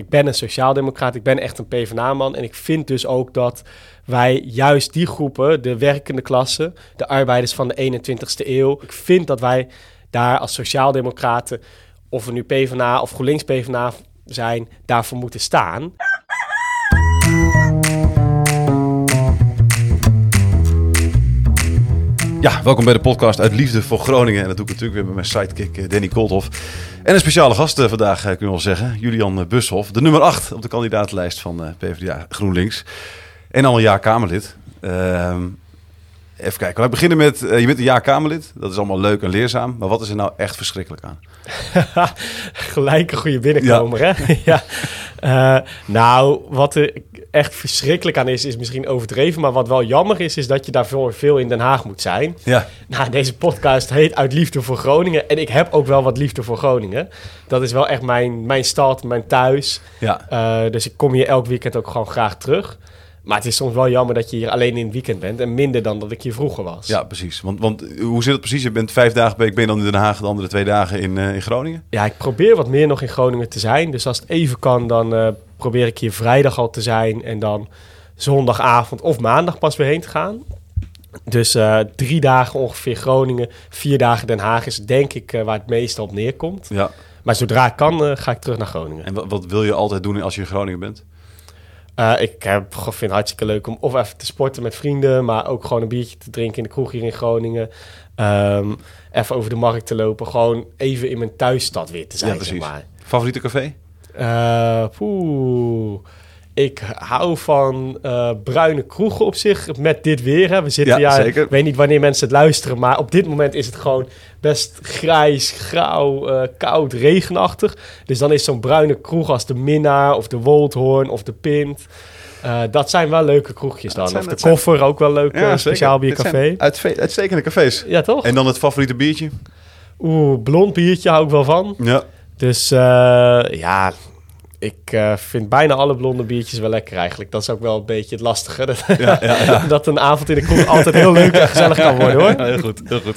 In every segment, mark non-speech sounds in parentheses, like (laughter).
Ik ben een sociaaldemocraat, ik ben echt een PvdA-man. En ik vind dus ook dat wij juist die groepen, de werkende klasse, de arbeiders van de 21ste eeuw, ik vind dat wij daar als sociaaldemocraten, of we nu PvdA of GroenLinks PvdA zijn, daarvoor moeten staan. Ja, welkom bij de podcast uit Liefde voor Groningen. En dat doe ik natuurlijk weer met mijn sidekick eh, Danny Koolthof. En een speciale gast eh, vandaag, eh, kunnen we wel zeggen. Julian Bushoff, de nummer 8 op de kandidatenlijst van PvdA GroenLinks. En al een jaar Kamerlid. Ehm, even kijken, we beginnen met, je bent een jaar Kamerlid. Dat is allemaal leuk en leerzaam. Maar wat is er nou echt verschrikkelijk aan? (laughs) Gelijk een goede binnenkomer, hè? (laughs) ja. Nou, wat er echt verschrikkelijk aan is, is misschien overdreven. Maar wat wel jammer is, is dat je daarvoor veel in Den Haag moet zijn. Ja. Nou, deze podcast heet Uit Liefde voor Groningen. En ik heb ook wel wat liefde voor Groningen. Dat is wel echt mijn, mijn stad, mijn thuis. Ja. Uh, dus ik kom hier elk weekend ook gewoon graag terug. Maar het is soms wel jammer dat je hier alleen in het weekend bent en minder dan dat ik hier vroeger was. Ja, precies. Want, want hoe zit het precies? Je bent vijf dagen per week, ben dan in Den Haag, de andere twee dagen in, uh, in Groningen? Ja, ik probeer wat meer nog in Groningen te zijn. Dus als het even kan, dan uh, probeer ik hier vrijdag al te zijn en dan zondagavond of maandag pas weer heen te gaan. Dus uh, drie dagen ongeveer Groningen, vier dagen Den Haag is denk ik waar het meeste op neerkomt. Ja. Maar zodra ik kan, ga ik terug naar Groningen. En wat, wat, wil je altijd doen als je in Groningen bent? Ik heb, vind het hartstikke leuk om of even te sporten met vrienden, maar ook gewoon een biertje te drinken in de kroeg hier in Groningen. Um, even over de markt te lopen, gewoon even in mijn thuisstad weer te zijn. Ja, precies. Zeg maar. Favoriete café? Uh, poeh. Ik hou van uh, bruine kroegen op zich met dit weer. Hè. We zitten ja, ik weet niet wanneer mensen het luisteren, maar op dit moment is het gewoon best grijs, grauw, uh, koud, regenachtig. Dus dan is zo'n bruine kroeg als de Minnaar of de Woldhoorn of de Pint. Uh, dat zijn wel leuke kroegjes dan. zijn, of de koffer, ook wel leuk. Ja, speciaal biercafé. Uit, uitstekende cafés. Ja, toch? En dan het favoriete biertje? Oeh, blond biertje hou ik wel van. Ja. Dus ja, ik uh, vind bijna alle blonde biertjes wel lekker eigenlijk. Dat is ook wel een beetje het lastige. Dat, (laughs) ja, ja, ja. dat een avond in de kroeg altijd heel leuk en gezellig kan worden hoor. heel goed, heel goed.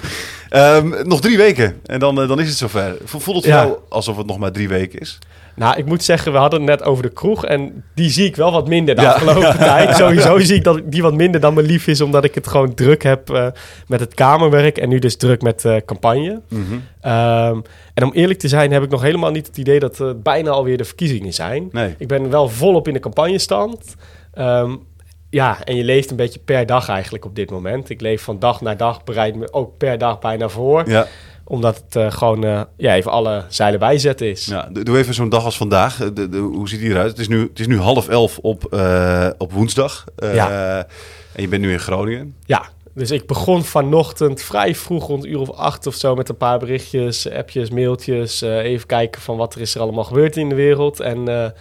Um, nog drie weken en dan, uh, dan is het zover. Voelt het voor jou alsof het nog maar drie weken is? Nou, ik moet zeggen, we hadden het net over de kroeg. En die zie ik wel wat minder de afgelopen (laughs) tijd. Sowieso zie ik dat die wat minder dan me lief is. Omdat ik het gewoon druk heb uh, met het kamerwerk. En nu dus druk met uh, campagne. Mm -hmm. um, en om eerlijk te zijn heb ik nog helemaal niet het idee dat uh, bijna alweer de verkiezingen zijn. Nee. Ik ben wel volop in de campagnestand. Um, ja, en je leeft een beetje per dag eigenlijk op dit moment. Ik leef van dag naar dag, bereid me ook per dag bijna voor. Ja omdat het uh, gewoon uh, ja, even alle zeilen bijzetten is. Ja, doe even zo'n dag als vandaag. De, de, hoe ziet die eruit? Het is nu, het is nu half elf op, uh, op woensdag. ja. En je bent nu in Groningen. Ja, dus ik begon vanochtend vrij vroeg, rond een uur of acht of zo... met een paar berichtjes, appjes, mailtjes. even kijken van wat er is er allemaal gebeurd in de wereld. En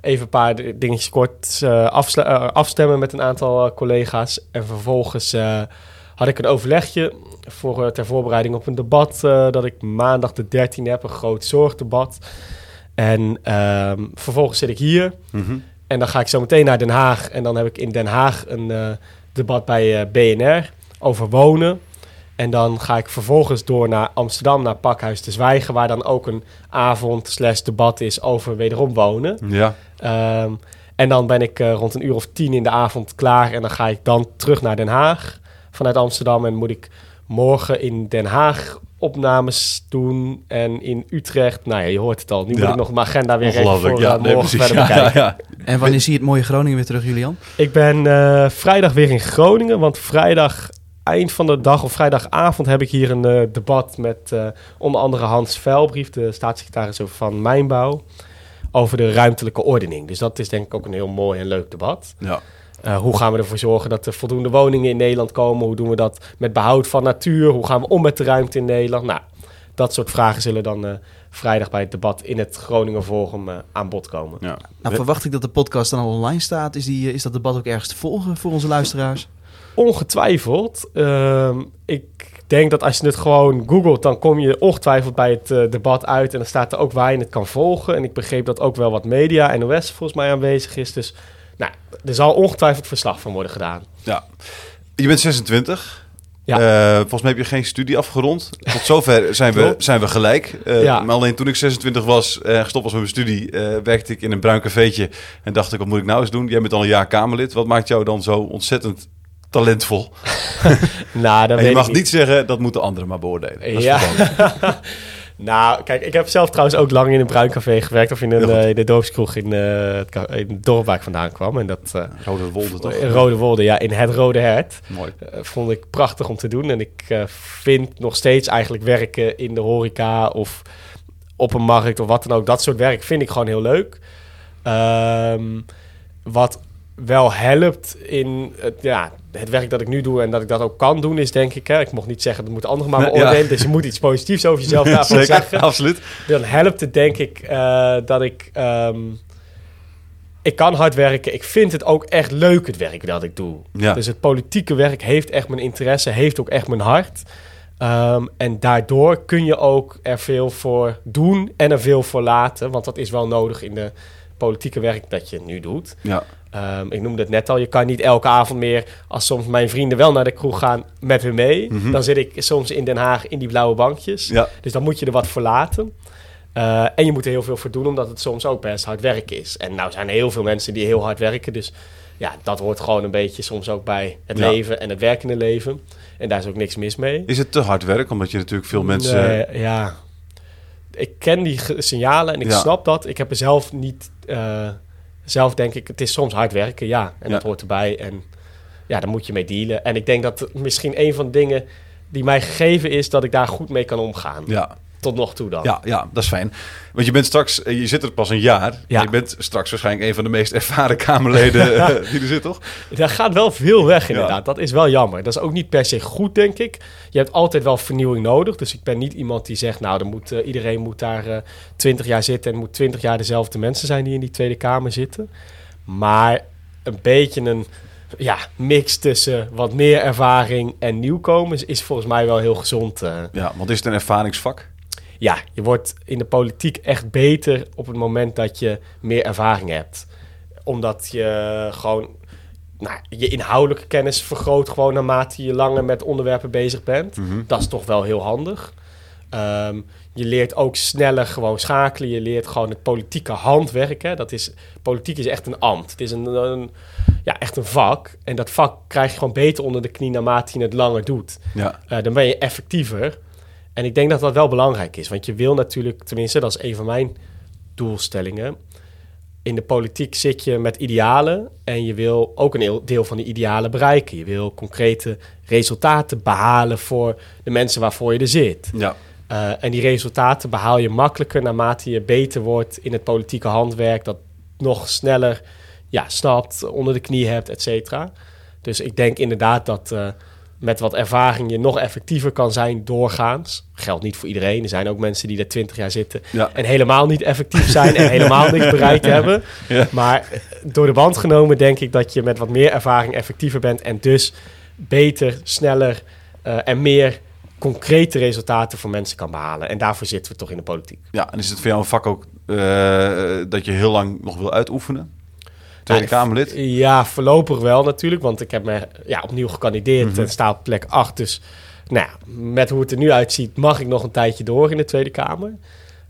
even een paar dingetjes kort afstemmen met een aantal collega's. En vervolgens had ik een overlegje voor, ter voorbereiding op een debat dat ik maandag de 13e heb, een groot zorgdebat. En uh, vervolgens zit ik hier mm -hmm. en dan ga ik zo meteen naar Den Haag. En dan heb ik in Den Haag een debat bij BNR over wonen. En dan ga ik vervolgens door naar Amsterdam, naar Pakhuis te Zwijgen... waar dan ook een avond slash debat is over wederom wonen. Ja. Um, en dan ben ik rond een uur of tien in de avond klaar... en dan ga ik dan terug naar Den Haag vanuit Amsterdam... en moet ik morgen in Den Haag opnames doen en in Utrecht. Nou ja, je hoort het al. Nu Ja. moet ik nog mijn agenda weer even voor ja, uh, nee, morgen precies. verder Ja, bekijken. ja, En wanneer zie je het mooie Groningen weer terug, Julian? Ik ben eh, vrijdag weer in Groningen, want vrijdag eind van de dag of vrijdagavond heb ik hier een eh, debat met eh, onder andere Hans Velbrief, de staatssecretaris van Mijnbouw, over de ruimtelijke ordening. Dus dat is denk ik ook een heel mooi en leuk debat. ja. Uh, hoe gaan we ervoor zorgen dat er voldoende woningen in Nederland komen? Hoe doen we dat met behoud van natuur? Hoe gaan we om met de ruimte in Nederland? Nou, dat soort vragen zullen dan uh, vrijdag bij het debat in het Groningen Forum uh, aan bod komen. ja. Nou, verwacht ik dat de podcast dan al online staat. Is, die, is dat debat ook ergens te volgen voor onze luisteraars? Ongetwijfeld. Uh, ik denk dat als je het gewoon googelt, dan kom je ongetwijfeld bij het uh, debat uit. En dan staat er ook waar je het kan volgen. En ik begreep dat ook wel wat media, NOS volgens mij aanwezig is. Dus nou, er zal ongetwijfeld verslag van worden gedaan. ja. Je bent 26. Ja. Eh, volgens mij heb je geen studie afgerond. Tot zover zijn we, zijn we gelijk. Eh, Ja. Maar alleen toen ik 26 was en gestopt was met mijn studie, eh, werkte ik in een bruin cafeetje. En dacht ik, wat moet ik nou eens doen? Jij bent al een jaar Kamerlid. Wat maakt jou dan zo ontzettend talentvol? (laughs) Nou, dat En weet je mag niet. niet zeggen, dat moeten anderen maar beoordelen. Dat Ja. (laughs) nou, kijk, ik heb zelf trouwens ook lang in een bruin café gewerkt. Of in, een, eh, in de dorpskroeg in, eh, het, in het dorp waar ik vandaan kwam. En dat... eh, Rode Wolde toch? Rode Wolde, ja, in het Rode Hert. Mooi. Vond ik prachtig om te doen. En ik vind nog steeds eigenlijk werken in de horeca of op een markt of wat dan ook. Dat soort werk vind ik gewoon heel leuk. Ehm, wat wel helpt in het, ja, het werk dat ik nu doe en dat ik dat ook kan doen, is denk ik... Hè, ik mocht niet zeggen, dat moeten anderen maar Ja. beoordelen. Dus je moet iets positiefs over jezelf (laughs) daarvan Zeker, zeggen absoluut. dan helpt het denk ik eh, dat ik... ehm, ik kan hard werken. Ik vind het ook echt leuk, het werk dat ik doe. Ja. Dus het politieke werk heeft echt mijn interesse, heeft ook echt mijn hart. Ehm, en daardoor kun je ook er veel voor doen en er veel voor laten. Want dat is wel nodig in de politieke werk dat je nu doet. Ja. Ehm, ik noemde het net al, je kan niet elke avond meer... als soms mijn vrienden wel naar de kroeg gaan met hun mee... Mhm. dan zit ik soms in Den Haag in die blauwe bankjes. Ja. Dus dan moet je er wat voor laten. Eh, en je moet er heel veel voor doen, omdat het soms ook best hard werk is. En nou zijn er heel veel mensen die heel hard werken. Dus ja, dat hoort gewoon een beetje soms ook bij het Ja. leven en het werkende leven. En daar is ook niks mis mee. Is het te hard werk? Omdat je natuurlijk veel mensen... Nee, ja. Ik ken die signalen en ik Ja. snap dat. Ik heb er zelf niet... eh, zelf denk ik, het is soms hard werken, ja. En Ja. dat hoort erbij. En ja, daar moet je mee dealen. En ik denk dat misschien een van de dingen die mij gegeven is... dat ik daar goed mee kan omgaan. Ja, Tot nog toe dan. ja, ja, dat is fijn. Want je bent straks, eh, je zit er pas een jaar. Ja. Je bent straks waarschijnlijk een van de meest ervaren (laughs) Kamerleden eh, (laughs) die er zit, toch? Daar gaat wel veel weg, Ja. inderdaad. Dat is wel jammer. Dat is ook niet per se goed, denk ik. Je hebt altijd wel vernieuwing nodig. Dus ik ben niet iemand die zegt... nou, dan moet, eh, iedereen moet daar twintig jaar zitten... en moet twintig jaar dezelfde mensen zijn die in die Tweede Kamer zitten. Maar een beetje een ja, mix tussen wat meer ervaring en nieuwkomers... is volgens mij wel heel gezond. Ja, want is het een ervaringsvak? Ja, je wordt in de politiek echt beter op het moment dat je meer ervaring hebt. Omdat je gewoon nou, je inhoudelijke kennis vergroot gewoon naarmate je langer met onderwerpen bezig bent. Mhm. Dat is toch wel heel handig. Ehm, je leert ook sneller gewoon schakelen. Je leert gewoon het politieke handwerk. Hè. Dat is, politiek is echt een ambt. Het is een, een, ja, echt een vak. En dat vak krijg je gewoon beter onder de knie naarmate je het langer doet. Ja, Eh, dan ben je effectiever. En ik denk dat dat wel belangrijk is. Want je wil natuurlijk, tenminste, dat is een van mijn doelstellingen. In de politiek zit je met idealen. En je wil ook een deel van die idealen bereiken. Je wil concrete resultaten behalen voor de mensen waarvoor je er zit. ja. Eh, en die resultaten behaal je makkelijker naarmate je beter wordt in het politieke handwerk. Dat nog sneller ja, snapt, onder de knie hebt, et cetera. Dus ik denk inderdaad dat eh, met wat ervaring je nog effectiever kan zijn doorgaans. Geldt niet voor iedereen. Er zijn ook mensen die er twintig jaar zitten Ja. en helemaal niet effectief zijn en helemaal niks (laughs) bereikt hebben. Ja. Maar door de band genomen denk ik dat je met wat meer ervaring effectiever bent en dus beter, sneller eh, en meer concrete resultaten voor mensen kan behalen. En daarvoor zitten we toch in de politiek. ja, en is het voor jou een vak ook eh, dat je heel lang nog wil uitoefenen? Tweede Nou, Kamerlid? Ja, voorlopig wel natuurlijk, want ik heb me ja, opnieuw gekandideerd Mhm. en sta op plek 8. Dus nou ja, met hoe het er nu uitziet, mag ik nog een tijdje door in de Tweede Kamer.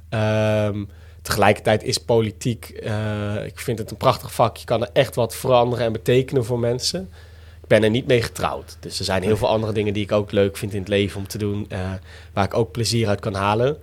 Ehm, tegelijkertijd is politiek, eh, ik vind het een prachtig vak. Je kan er echt wat veranderen en betekenen voor mensen. Ik ben er niet mee getrouwd. Dus er zijn heel veel andere dingen die ik ook leuk vind in het leven om te doen. eh, waar ik ook plezier uit kan halen.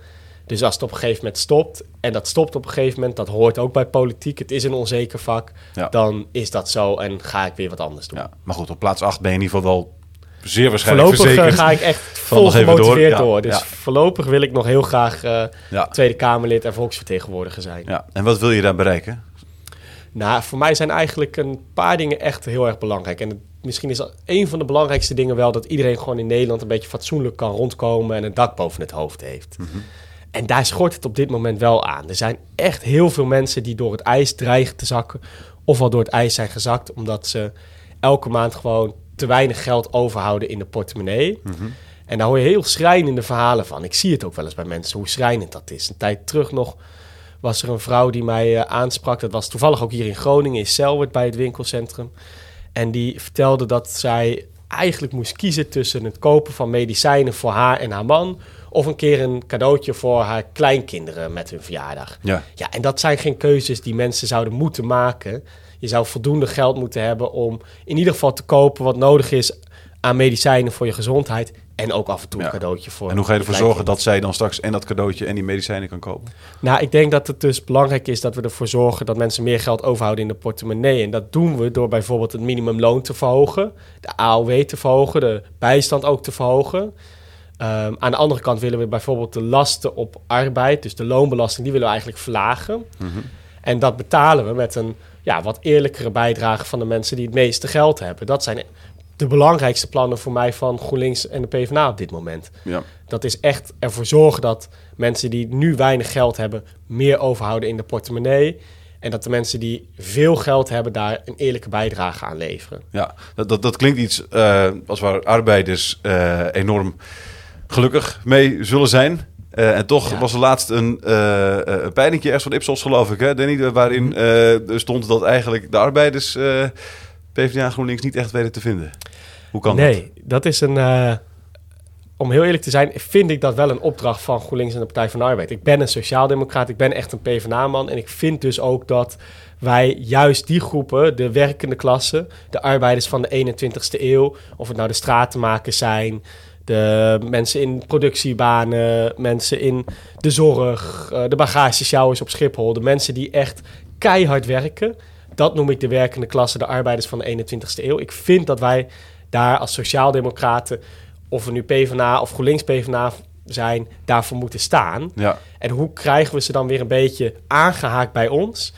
Dus als het op een gegeven moment stopt, en dat stopt op een gegeven moment, dat hoort ook bij politiek. Het is een onzeker vak. Ja. Dan is dat zo en ga ik weer wat anders doen. Ja, maar goed, op plaats 8 ben je in ieder geval wel zeer waarschijnlijk Voorlopig eh, verzekerd. ga ik echt (laughs) vol door, gemotiveerd ja, door. Dus ja. voorlopig wil ik nog heel graag eh, Ja. Tweede Kamerlid en volksvertegenwoordiger zijn. ja. En wat wil je daar bereiken? Nou, voor mij zijn eigenlijk een paar dingen echt heel erg belangrijk. En het- misschien is een van de belangrijkste dingen wel dat iedereen gewoon in Nederland een beetje fatsoenlijk kan rondkomen en een dak boven het hoofd heeft. En daar schort het op dit moment wel aan. Er zijn echt heel veel mensen die door het ijs dreigen te zakken, of al door het ijs zijn gezakt, omdat ze elke maand gewoon te weinig geld overhouden in de portemonnee. En daar hoor je heel schrijnende verhalen van. Ik zie het ook wel eens bij mensen, hoe schrijnend dat is. Een tijd terug nog was er een vrouw die mij eh, aansprak. Dat was toevallig ook hier in Groningen, in Selwert, bij het winkelcentrum. En die vertelde dat zij eigenlijk moest kiezen tussen het kopen van medicijnen voor haar en haar man... of een keer een cadeautje voor haar kleinkinderen met hun verjaardag. Ja. Ja, en dat zijn geen keuzes die mensen zouden moeten maken. Je zou voldoende geld moeten hebben om in ieder geval te kopen wat nodig is aan medicijnen voor je gezondheid. En ook af en toe Ja. een cadeautje voor. En hoe ga je ervoor zorgen dat zij dan straks en dat cadeautje en die medicijnen kan kopen? Nou, ik denk dat het dus belangrijk is dat we ervoor zorgen dat mensen meer geld overhouden in de portemonnee. En dat doen we door bijvoorbeeld het minimumloon te verhogen, de AOW te verhogen, de bijstand ook te verhogen. Ehm, aan de andere kant willen we bijvoorbeeld de lasten op arbeid, dus de loonbelasting, die willen we eigenlijk verlagen. En dat betalen we met een ja, wat eerlijkere bijdrage van de mensen die het meeste geld hebben. Dat zijn de belangrijkste plannen voor mij van GroenLinks en de PvdA op dit moment. Ja. Dat is echt ervoor zorgen dat mensen die nu weinig geld hebben, meer overhouden in de portemonnee. En dat de mensen die veel geld hebben, daar een eerlijke bijdrage aan leveren. Ja, dat, dat, dat klinkt iets eh, als waar arbeiders eh, enorm gelukkig mee zullen zijn. Eh, en toch Ja. was er laatst een, uh, een peilingje ergens van Ipsos, geloof ik, hè, Danny, waarin er stond dat eigenlijk de arbeiders PvdA en GroenLinks niet echt weten te vinden. Hoe kan dat? nee, dat is een. om heel eerlijk te zijn, vind ik dat wel een opdracht van GroenLinks en de Partij van de Arbeid. Ik ben een sociaaldemocraat, ik ben echt een PvdA-man. En ik vind dus ook dat wij juist die groepen, de werkende klasse, de arbeiders van de 21ste eeuw, of het nou de stratenmakers zijn, de mensen in productiebanen, mensen in de zorg, eh, de bagagesjouwers op Schiphol, de mensen die echt keihard werken. Dat noem ik de werkende klasse, de arbeiders van de 21ste eeuw. Ik vind dat wij daar als sociaaldemocraten, of we nu PvdA of GroenLinks PvdA zijn, daarvoor moeten staan. Ja, En hoe krijgen we ze dan weer een beetje aangehaakt bij ons?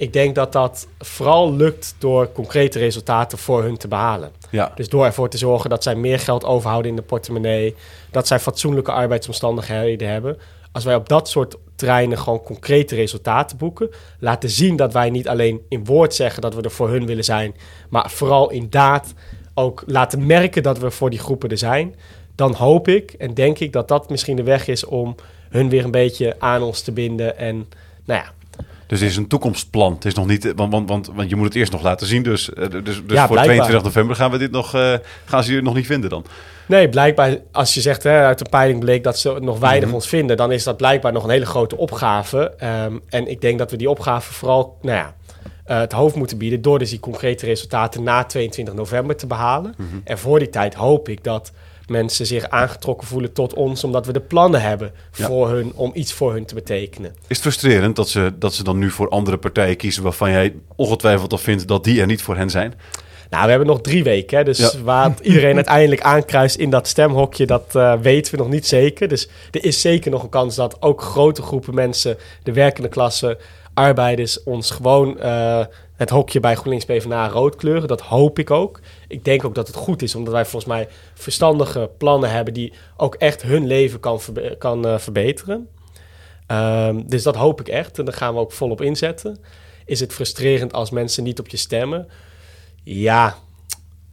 Ik denk dat dat vooral lukt door concrete resultaten voor hun te behalen. ja. Dus door ervoor te zorgen dat zij meer geld overhouden in de portemonnee, dat zij fatsoenlijke arbeidsomstandigheden hebben. Als wij op dat soort terreinen gewoon concrete resultaten boeken, laten zien dat wij niet alleen in woord zeggen dat we er voor hun willen zijn, maar vooral in daad ook laten merken dat we voor die groepen er zijn, dan hoop ik en denk ik dat dat misschien de weg is om hun weer een beetje aan ons te binden. En nou ja, Dus het is een toekomstplan. Het is nog niet, want, want, want, want je moet het eerst nog laten zien. Dus, eh, dus, dus voor blijkbaar. 22 november gaan we dit nog, eh, gaan ze hier nog niet vinden dan. Nee, blijkbaar, als je zegt hè, uit de peiling bleek dat ze nog weinig Mhm. ons vinden, dan is dat blijkbaar nog een hele grote opgave. Ehm, en ik denk dat we die opgave vooral nou ja, eh, het hoofd moeten bieden door dus die concrete resultaten na 22 november te behalen. Mhm. En voor die tijd hoop ik dat mensen zich aangetrokken voelen tot ons, omdat we de plannen hebben Ja. voor hun om iets voor hun te betekenen. Is het frustrerend dat ze, dat ze dan nu voor andere partijen kiezen waarvan jij ongetwijfeld al vindt dat die er niet voor hen zijn? Nou, we hebben nog drie weken. Hè? Dus Ja. waar iedereen (laughs) uiteindelijk aankruist in dat stemhokje, dat eh, weten we nog niet zeker. Dus er is zeker nog een kans dat ook grote groepen mensen, de werkende klasse, arbeiders, ons gewoon eh, het hokje bij GroenLinks PvdA rood kleuren. Dat hoop ik ook. Ik denk ook dat het goed is, omdat wij volgens mij verstandige plannen hebben die ook echt hun leven kan, verbe- kan eh, verbeteren. Ehm, dus dat hoop ik echt en daar gaan we ook volop inzetten. Is het frustrerend als mensen niet op je stemmen? Ja,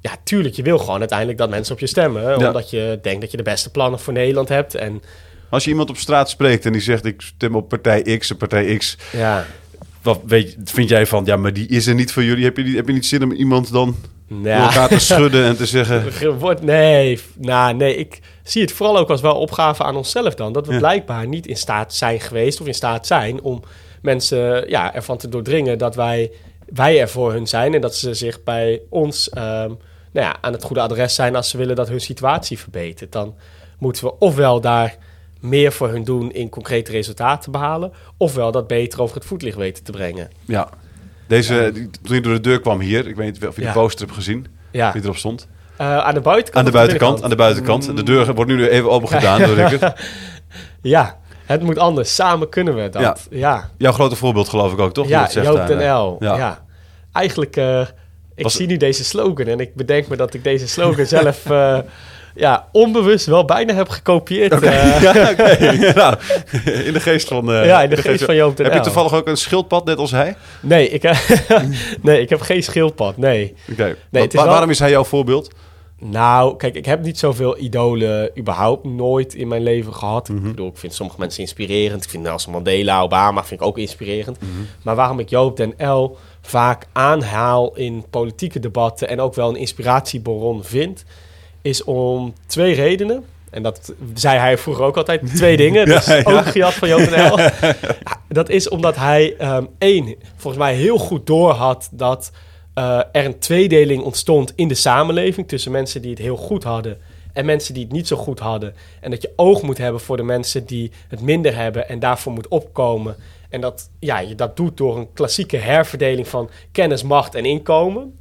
ja, tuurlijk. Je wil gewoon uiteindelijk dat mensen op je stemmen. Ja. Omdat je denkt dat je de beste plannen voor Nederland hebt. En Als je iemand op straat spreekt en die zegt ik stem op partij X en partij X, ja, wat weet, vind jij van ja, maar die is er niet voor jullie? Heb je niet, heb je niet zin om iemand dan nou, elkaar te schudden en te (laughs) zeggen wordt, nee, nou, nee, ik zie het vooral ook als wel opgave aan onszelf dan. Dat we Ja. blijkbaar niet in staat zijn geweest of in staat zijn om mensen ja, ervan te doordringen dat wij, wij er voor hun zijn. En dat ze zich bij ons ehm, nou ja, aan het goede adres zijn als ze willen dat hun situatie verbetert. Dan moeten we ofwel daar meer voor hun doen in concrete resultaten behalen, ofwel dat beter over het voetlicht weten te brengen. ja. Deze, die- toen je door de deur kwam hier, ik weet niet of je Ja. de poster hebt gezien, Ja, die erop stond. eh, aan de buitenkant. Aan de buitenkant, aan de buitenkant. De deur wordt nu even open gedaan door (laughs) Rickert. Ja, het moet anders. Samen kunnen we dat. Ja. Ja, Jouw grote voorbeeld geloof ik ook, toch? Ja dat zegt Joop daar, den eh. L. Ja. Ja. Eigenlijk, eh, ik Was- zie nu deze slogan en ik bedenk me dat ik deze slogan (laughs) zelf ja, onbewust wel bijna heb gekopieerd. Oké, eh. (laughs) (laughs) ja. Nou, in de geest van... eh, Ja, in de geest van Joop den Heb je toevallig ook een schildpad, net als hij? nee, ik, (laughs) nee, ik heb geen schildpad. Nee. Oké. is Waarom is hij jouw voorbeeld? Nou, kijk, ik heb niet zoveel idolen überhaupt nooit in mijn leven gehad. Mhm. Ik bedoel, ik vind sommige mensen inspirerend. Ik vind Nelson Mandela, Obama vind ik ook inspirerend. Mhm. Maar waarom ik Joop den L vaak aanhaal in politieke debatten... en ook wel een inspiratiebron vind... is om twee redenen. En dat zei hij vroeger ook altijd. Twee (laughs) dingen. Ja. ook gejat van. (laughs) Ja, dat is omdat hij ehm, één, volgens mij heel goed doorhad dat eh, er een tweedeling ontstond in de samenleving tussen mensen die het heel goed hadden en mensen die het niet zo goed hadden. En dat je oog moet hebben voor de mensen die het minder hebben en daarvoor moet opkomen. En dat ja, je dat doet door een klassieke herverdeling van kennis, macht en inkomen.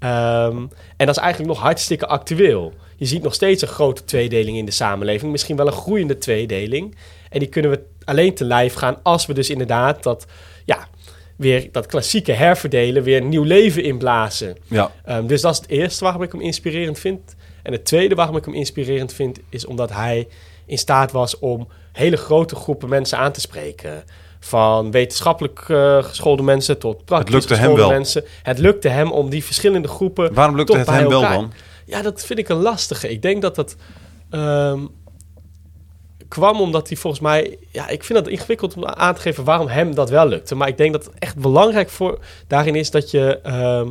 Ehm, en dat is eigenlijk nog hartstikke actueel. Je ziet nog steeds een grote tweedeling in de samenleving. Misschien wel een groeiende tweedeling. En die kunnen we alleen te lijf gaan als we dus inderdaad dat, ja, weer dat klassieke herverdelen, weer een nieuw leven inblazen. Ja, Ehm, dus dat is het eerste waarom ik hem inspirerend vind. En het tweede waarom ik hem inspirerend vind, is omdat hij in staat was om hele grote groepen mensen aan te spreken. Van wetenschappelijk eh, geschoolde mensen tot praktisch lukte hem wel. mensen. Het lukte hem om die verschillende groepen waarom lukte het hem wel dan? Ja, dat vind ik een lastige. Ik denk dat dat ehm, kwam omdat hij volgens mij... Ja, ik vind het ingewikkeld om aan te geven waarom hem dat wel lukte. Maar ik denk dat het echt belangrijk voor daarin is dat je... ehm,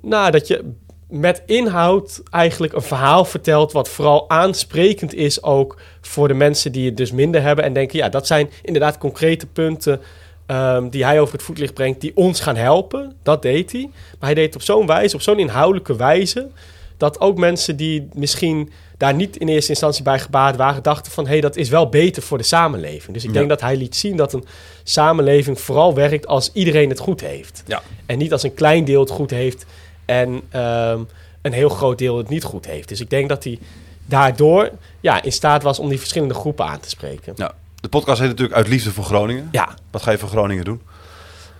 nou, dat je met inhoud eigenlijk een verhaal vertelt... wat vooral aansprekend is ook voor de mensen die het dus minder hebben. En denken, ja, dat zijn inderdaad concrete punten... ehm, die hij over het voetlicht brengt, die ons gaan helpen. Dat deed hij. Maar hij deed het op zo'n wijze, op zo'n inhoudelijke wijze... dat ook mensen die misschien daar niet in eerste instantie bij gebaat waren... dachten van, hé, hey, dat is wel beter voor de samenleving. Dus ik Ja. denk dat hij liet zien dat een samenleving vooral werkt... als iedereen het goed heeft. Ja. En niet als een klein deel het goed heeft en ehm, een heel groot deel het niet goed heeft. Dus ik denk dat hij daardoor ja, in staat was om die verschillende groepen aan te spreken. Ja. De podcast heet natuurlijk Uit Liefde voor Groningen. Ja, Wat ga je voor Groningen doen?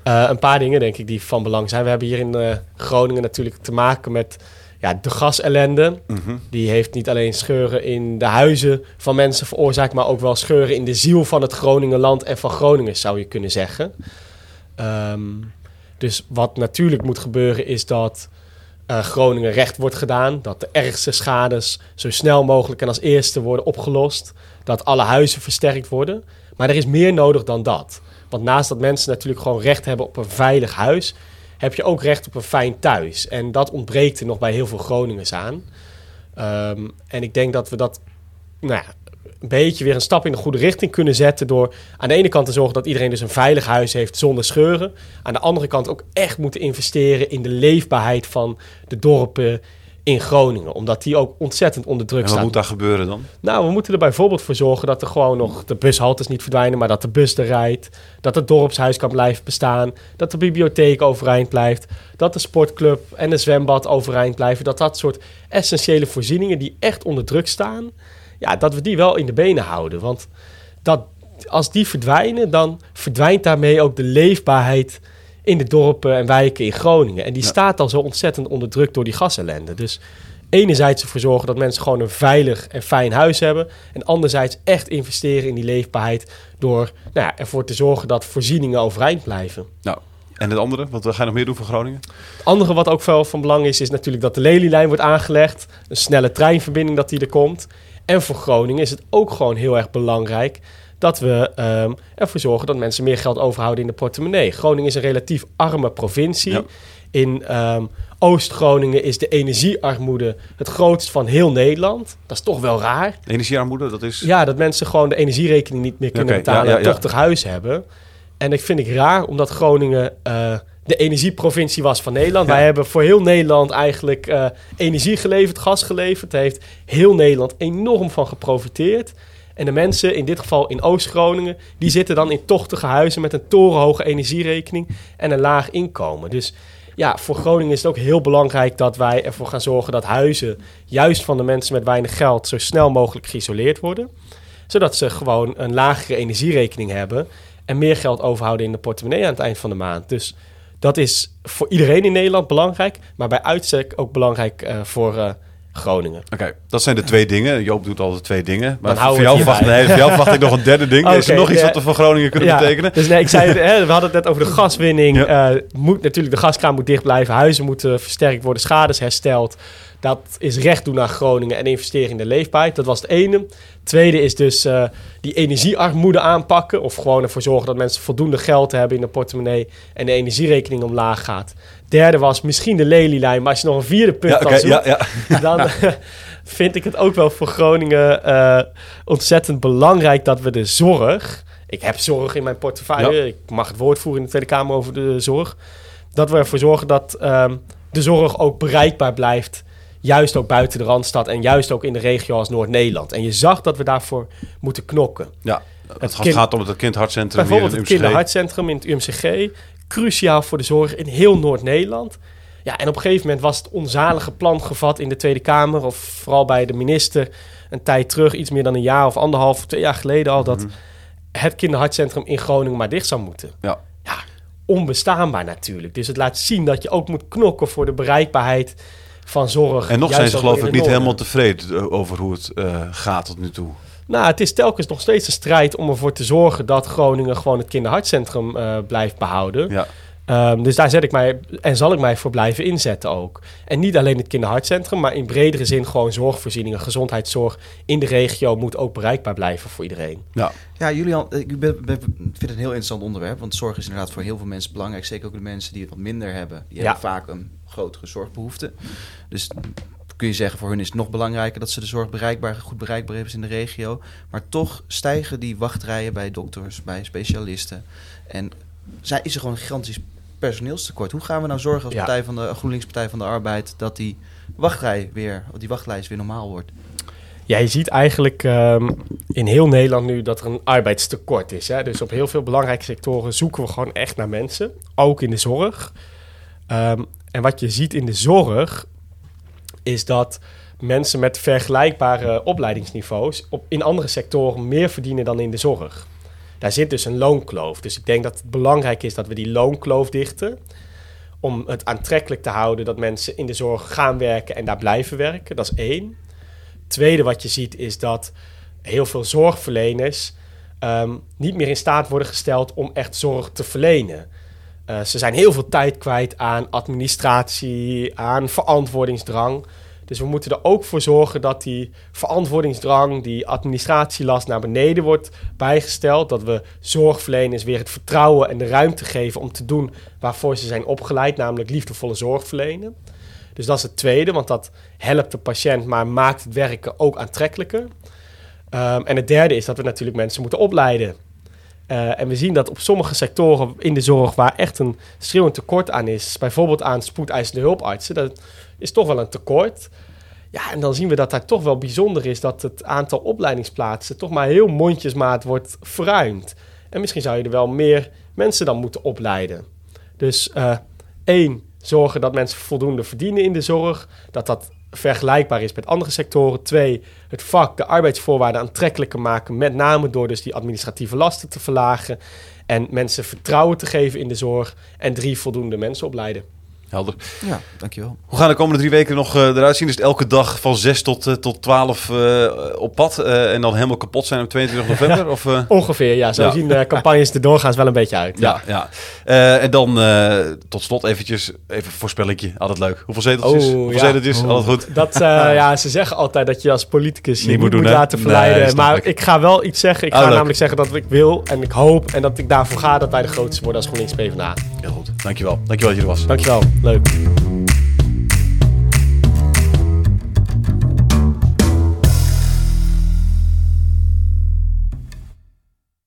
eh, een paar dingen denk ik die van belang zijn. We hebben hier in eh, Groningen natuurlijk te maken met ja, de gasellende. Mhm. Die heeft niet alleen scheuren in de huizen van mensen veroorzaakt, maar ook wel scheuren in de ziel van het Groningenland en van Groningen, zou je kunnen zeggen. Ehm, dus wat natuurlijk moet gebeuren is dat eh, Groningen recht wordt gedaan. Dat de ergste schades zo snel mogelijk en als eerste worden opgelost. Dat alle huizen versterkt worden. Maar er is meer nodig dan dat. Want naast dat mensen natuurlijk gewoon recht hebben op een veilig huis, heb je ook recht op een fijn thuis. En dat ontbreekt er nog bij heel veel Groningers aan. Ehm, en ik denk dat we dat nou ja, een beetje weer een stap in de goede richting kunnen zetten. Door aan de ene kant te zorgen dat iedereen dus een veilig huis heeft zonder scheuren. Aan de andere kant ook echt moeten investeren in de leefbaarheid van de dorpen in Groningen. Omdat die ook ontzettend onder druk En wat staan. moet daar gebeuren dan? Nou, we moeten er bijvoorbeeld voor zorgen dat er gewoon nog de bushaltes niet verdwijnen, maar dat de bus er rijdt. Dat het dorpshuis kan blijven bestaan. Dat de bibliotheek overeind blijft. Dat de sportclub en de zwembad overeind blijven. Dat dat soort essentiële voorzieningen die echt onder druk staan, ja, dat we die wel in de benen houden. Want dat, als die verdwijnen, dan verdwijnt daarmee ook de leefbaarheid in de dorpen en wijken in Groningen. En die Ja. staat al zo ontzettend onder druk door die gasellende. Dus enerzijds ervoor zorgen dat mensen gewoon een veilig en fijn huis hebben. En anderzijds echt investeren in die leefbaarheid door nou ja, ervoor te zorgen dat voorzieningen overeind blijven. Nou, en het andere? Wat ga je nog meer doen voor Groningen? Het andere wat ook wel van belang is, is natuurlijk dat de Lelylijn wordt aangelegd. Een snelle treinverbinding dat die er komt. En voor Groningen is het ook gewoon heel erg belangrijk dat we ehm, ervoor zorgen dat mensen meer geld overhouden in de portemonnee. Groningen is een relatief arme provincie. Ja. In ehm, Oost-Groningen is de energiearmoede het grootst van heel Nederland. Dat is toch wel raar. Energiearmoede, dat is... Ja, dat mensen gewoon de energierekening niet meer kunnen betalen ja, ja, en toch toch huis hebben. En dat vind ik raar, omdat Groningen eh, de energieprovincie was van Nederland. Ja. Wij hebben voor heel Nederland eigenlijk eh, energie geleverd, gas geleverd. Daar heeft heel Nederland enorm van geprofiteerd. En de mensen, in dit geval in Oost-Groningen, die zitten dan in tochtige huizen met een torenhoge energierekening en een laag inkomen. Dus ja, voor Groningen is het ook heel belangrijk dat wij ervoor gaan zorgen dat huizen, juist van de mensen met weinig geld, zo snel mogelijk geïsoleerd worden. Zodat ze gewoon een lagere energierekening hebben en meer geld overhouden in de portemonnee aan het eind van de maand. Dus dat is voor iedereen in Nederland belangrijk, maar bij uitstek ook belangrijk eh, voor eh, Groningen. Oké, dat zijn de twee dingen. Joop doet altijd twee dingen. Maar voor jou, wacht, hierbij. nee, voor jou wacht ik nog een derde ding. (laughs) is er nog iets wat we voor Groningen kunnen Ja, betekenen? Dus nee, ik zei, hè, we hadden het net over de gaswinning. Ja. Eh, moet natuurlijk, de gaskraan moet dicht blijven. Huizen moeten versterkt worden, schades hersteld. Dat is recht doen aan Groningen en investeren in de leefbaarheid. Dat was het ene. Tweede is dus eh, die energiearmoede aanpakken. Of gewoon ervoor zorgen dat mensen voldoende geld hebben in de portemonnee. En de energierekening omlaag gaat. Derde was misschien de lelielijn. Maar als je nog een vierde punt Ja, zoeken, ja, ja. dan (laughs) eh, vind ik het ook wel voor Groningen eh, ontzettend belangrijk dat we de zorg. Ik heb zorg in mijn portefeuille. Ik mag het woord voeren in de Tweede Kamer over de zorg. Dat we ervoor zorgen dat ehm, de zorg ook bereikbaar blijft. Juist ook buiten de randstad en juist ook in de regio als Noord-Nederland. En je zag dat we daarvoor moeten knokken. ja. Het kind- gaat om het kindhartcentrum Bijvoorbeeld het kinderhartcentrum in het UMCG. Cruciaal voor de zorg in heel Noord-Nederland. Ja, en op een gegeven moment was het onzalige plan gevat in de Tweede Kamer... of vooral bij de minister een tijd terug... iets meer dan een jaar of anderhalf, twee jaar geleden al... dat het kinderhartcentrum in Groningen maar dicht zou moeten. Ja. Ja, onbestaanbaar natuurlijk. Dus het laat zien dat je ook moet knokken voor de bereikbaarheid van zorg. En nog zijn ze geloof ik niet helemaal tevreden over hoe het eh, gaat tot nu toe. Nou, het is telkens nog steeds een strijd om ervoor te zorgen dat Groningen gewoon het kinderhartcentrum eh, blijft behouden. Ja. Ehm, dus daar zet ik mij en zal ik mij voor blijven inzetten ook. En niet alleen het kinderhartcentrum, maar in bredere zin gewoon zorgvoorzieningen, gezondheidszorg in de regio moet ook bereikbaar blijven voor iedereen. Ja. Ja, Julian, ik ben- ben- vind het een heel interessant onderwerp. Want zorg is inderdaad voor heel veel mensen belangrijk. Zeker ook de mensen die het wat minder hebben. Die Ja. hebben vaak een grotere zorgbehoefte. Dus kun je zeggen, voor hun is het nog belangrijker dat ze de zorg bereikbaar, goed bereikbaar hebben in de regio. Maar toch stijgen die wachtrijen bij dokters, bij specialisten. En zij- is er gewoon een gigantisch personeelstekort. Hoe gaan we nou zorgen als partij van de GroenLinks Partij van de Arbeid dat die wachtrij weer, die wachtlijst weer normaal wordt? Ja, je ziet eigenlijk ehm, in heel Nederland nu dat er een arbeidstekort is. Hè? Dus op heel veel belangrijke sectoren zoeken we gewoon echt naar mensen. Ook in de zorg. Ehm, en wat je ziet in de zorg is dat mensen met vergelijkbare opleidingsniveaus op, in andere sectoren meer verdienen dan in de zorg. Daar zit dus een loonkloof. Dus ik denk dat het belangrijk is dat we die loonkloof dichten. Om het aantrekkelijk te houden dat mensen in de zorg gaan werken en daar blijven werken. Dat is één. Tweede wat je ziet is dat heel veel zorgverleners ehm, niet meer in staat worden gesteld om echt zorg te verlenen. Eh, ze zijn heel veel tijd kwijt aan administratie, aan verantwoordingsdrang. Dus we moeten er ook voor zorgen dat die verantwoordingsdrang, die administratielast naar beneden wordt bijgesteld. Dat we zorgverleners weer het vertrouwen en de ruimte geven om te doen waarvoor ze zijn opgeleid, namelijk liefdevolle zorg verlenen. Dus dat is het tweede, want dat helpt de patiënt, maar maakt het werken ook aantrekkelijker. Ehm, en het derde is dat we natuurlijk mensen moeten opleiden. Eh, en we zien dat op sommige sectoren in de zorg waar echt een schreeuwend tekort aan is, bijvoorbeeld aan spoedeisende hulpartsen, dat is toch wel een tekort. Ja, en dan zien we dat daar toch wel bijzonder is dat het aantal opleidingsplaatsen toch maar heel mondjesmaat wordt verruimd. En misschien zou je er wel meer mensen dan moeten opleiden. Dus eh, één, zorgen dat mensen voldoende verdienen in de zorg. Dat dat vergelijkbaar is met andere sectoren. Twee, het vak, de arbeidsvoorwaarden aantrekkelijker maken. Met name door dus die administratieve lasten te verlagen. En mensen vertrouwen te geven in de zorg. En drie, voldoende mensen opleiden. Helder. Ja, dankjewel. Hoe gaan de komende drie weken nog eh, eruit zien? Is het elke dag van 6 tot, eh, tot 12 eh, op pad eh, en dan helemaal kapot zijn op 22 november? Of, eh? Ongeveer, ja. Zo Ja. zien de campagnes de doorgaans wel een beetje uit. Ja, ja. Eh, en dan eh, tot slot eventjes, even voorspellingje. Altijd leuk. Hoeveel zeteltjes? Oh, Hoeveel ja. zeteltjes? Oh. Altijd goed. Dat, eh, (laughs) ja, ze zeggen altijd dat je als politicus je Niet moet doen, laten verleiden. maar ik. ik. ga wel iets zeggen. Ik Oh, ga leuk. namelijk zeggen dat ik wil en ik hoop en dat ik daarvoor ga dat wij de grootste worden als GroenLinks PvdA. Heel goed. Dankjewel. Dankjewel dat je er was. Dankjewel. Leuk.